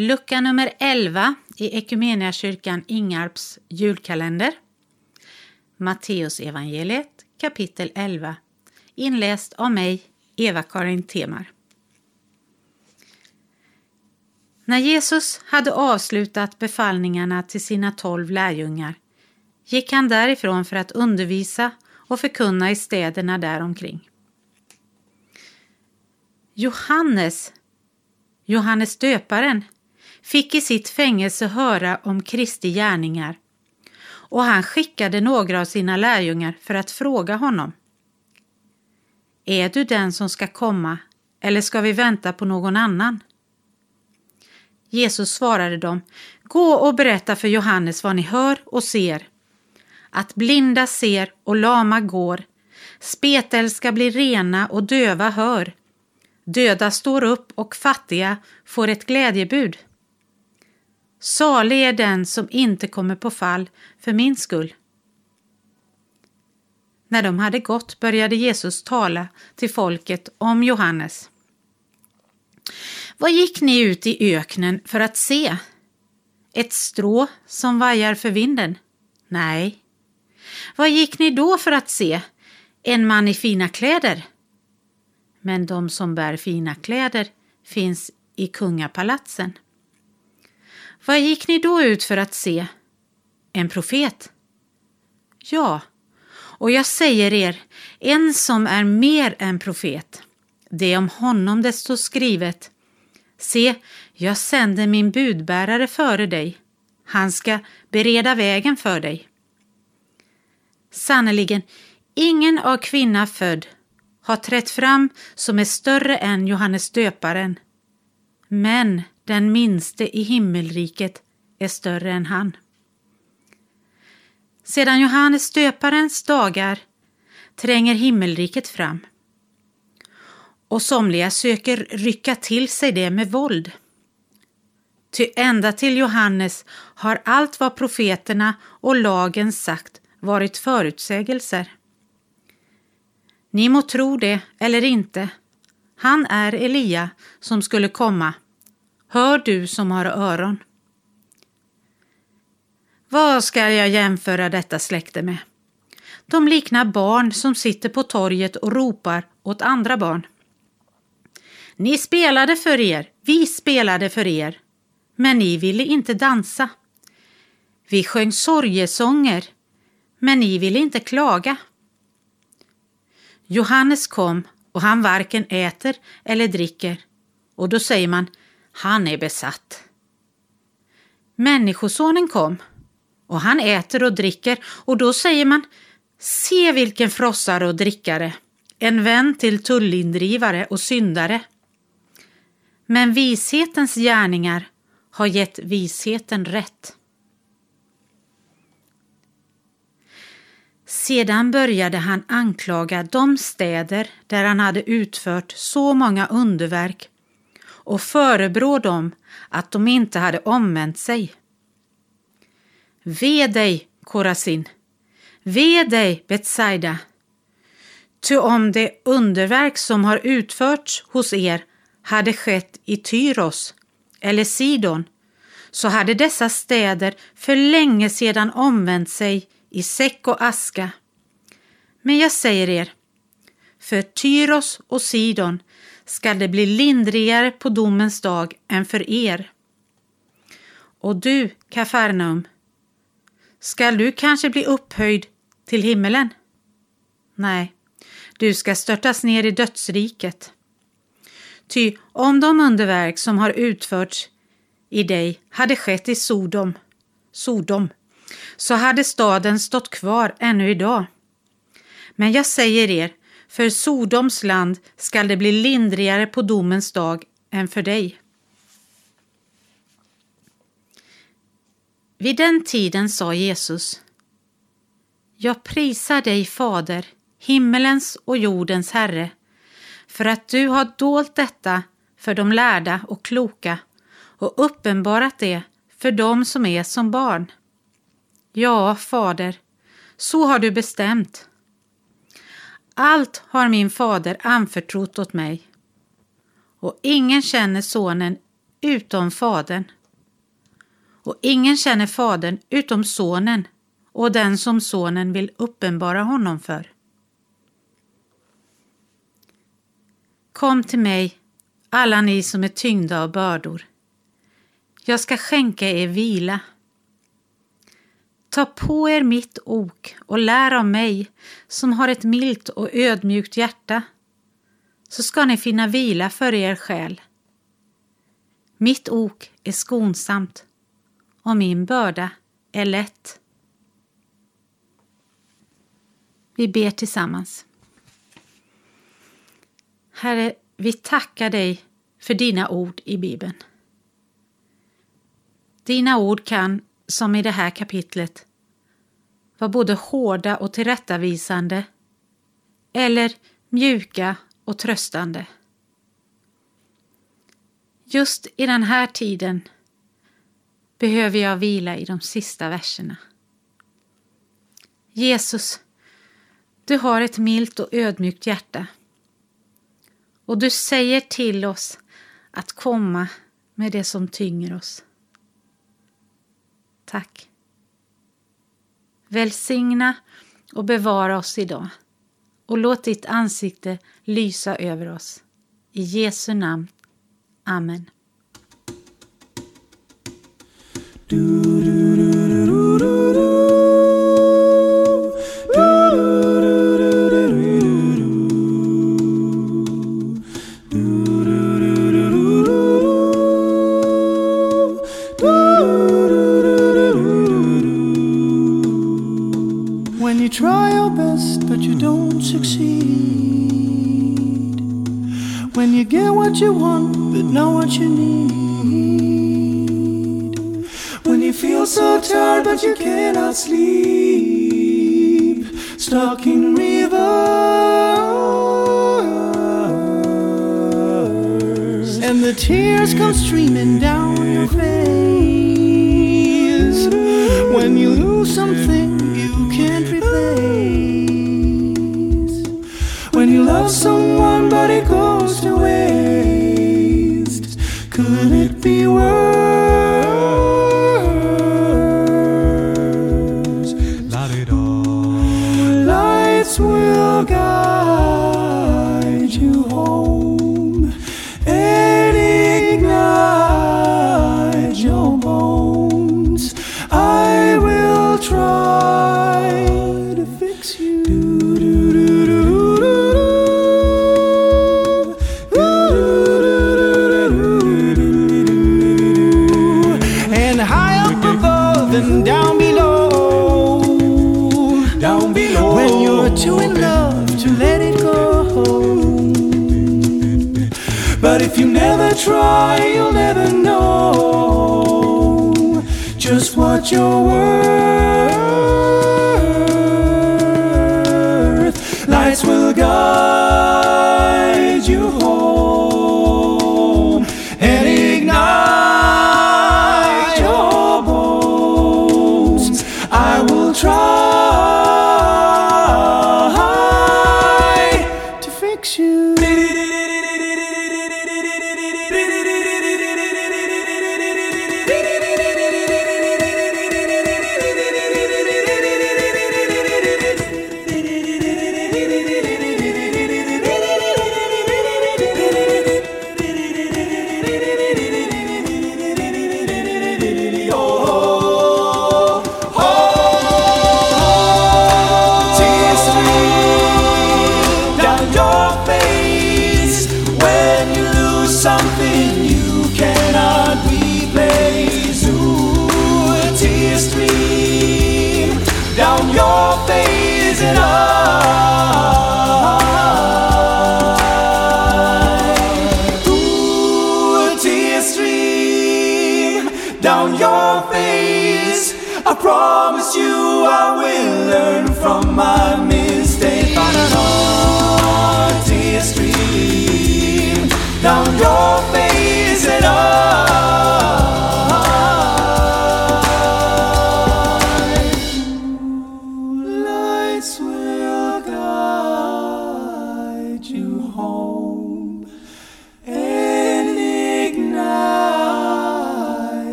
Lucka nummer 11 i Ekumeniakyrkan Ingarps julkalender. Matteus evangeliet kapitel 11 inläst av mig, Eva-Karin Temar. När Jesus hade avslutat befallningarna till sina tolv lärjungar gick han därifrån för att undervisa och förkunna i städerna däromkring. Johannes, Johannes döparen, fick i sitt fängelse höra om Kristi gärningar och han skickade några av sina lärjungar för att fråga honom. Är du den som ska komma eller ska vi vänta på någon annan? Jesus svarade dem, gå och berätta för Johannes vad ni hör och ser. Att blinda ser och lama går, spetälska blir rena och döva hör. Döda står upp och fattiga får ett glädjebud. Salig är den som inte kommer på fall för min skull. När de hade gått började Jesus tala till folket om Johannes. Vad gick ni ut i öknen för att se? Ett strå som vajar för vinden? Nej. Vad gick ni då för att se? En man i fina kläder? Men de som bär fina kläder finns i kungapalatsen. Vad gick ni då ut för att se? En profet? Ja, och jag säger er, en som är mer än profet. Det är om honom det står skrivet. Se, jag sänder min budbärare före dig. Han ska bereda vägen för dig. Sannerligen, ingen av kvinna född har trätt fram som är större än Johannes döparen. Men den minste i himmelriket är större än han. Sedan Johannes döparens dagar tränger himmelriket fram och somliga söker rycka till sig det med våld. Ty ända till Johannes har allt vad profeterna och lagen sagt varit förutsägelser. Ni må tro det eller inte. Han är Elia som skulle komma. Hör du som har öron. Vad ska jag jämföra detta släkte med? De liknar barn som sitter på torget och ropar åt andra barn. Ni spelade för er, vi spelade för er, men ni ville inte dansa. Vi sjöng sorgesånger, men ni ville inte klaga. Johannes kom och han varken äter eller dricker och då säger man han är besatt. Människosonen kom och han äter och dricker och då säger man se vilken frossare och drickare, en vän till tullindrivare och syndare. Men vishetens gärningar har gett visheten rätt. Sedan började han anklaga de städer där han hade utfört så många underverk och förebrå dem att de inte hade omvänt sig. Ve dig, Korasin! Ve dig, Betsaida! Ty om det underverk som har utförts hos er hade skett i Tyros eller Sidon så hade dessa städer för länge sedan omvänt sig i säck och aska. Men jag säger er, för Tyros och Sidon skall det bli lindrigare på domens dag än för er. Och du, Kafarnaum, skall du kanske bli upphöjd till himmelen? Nej, du ska störtas ner i dödsriket. Ty om de underverk som har utförts i dig hade skett i Sodom, Sodom, så hade staden stått kvar ännu idag. Men jag säger er, för Sodoms land skall det bli lindrigare på domens dag än för dig. Vid den tiden sa Jesus Jag prisar dig, Fader, himmelens och jordens Herre, för att du har dolt detta för de lärda och kloka och uppenbarat det för dem som är som barn. Ja, Fader, så har du bestämt. Allt har min fader anförtrott åt mig och ingen känner sonen utom Fadern. Och ingen känner Fadern utom Sonen och den som Sonen vill uppenbara honom för. Kom till mig, alla ni som är tyngda av bördor. Jag ska skänka er vila. Ta på er mitt ok och lär av mig som har ett milt och ödmjukt hjärta, så ska ni finna vila för er själ. Mitt ok är skonsamt och min börda är lätt. Vi ber tillsammans. Herre, vi tackar dig för dina ord i Bibeln. Dina ord kan, som i det här kapitlet, var både hårda och tillrättavisande eller mjuka och tröstande. Just i den här tiden behöver jag vila i de sista verserna. Jesus, du har ett milt och ödmjukt hjärta och du säger till oss att komma med det som tynger oss. Tack. Välsigna och bevara oss idag och låt ditt ansikte lysa över oss. I Jesu namn. Amen. Du, du, you try your best but you don't succeed. When you get what you want, but not what you need. When you feel so tired, but you cannot sleep, stuck in rivers, and the tears come streaming down your face. When you lose something Could it be worse? Lights will guide you home and ignite your bones. I will try But if you never try, you'll never know just what you're worth. Down your face. I promise you I will learn from my mistake. Stream down your face.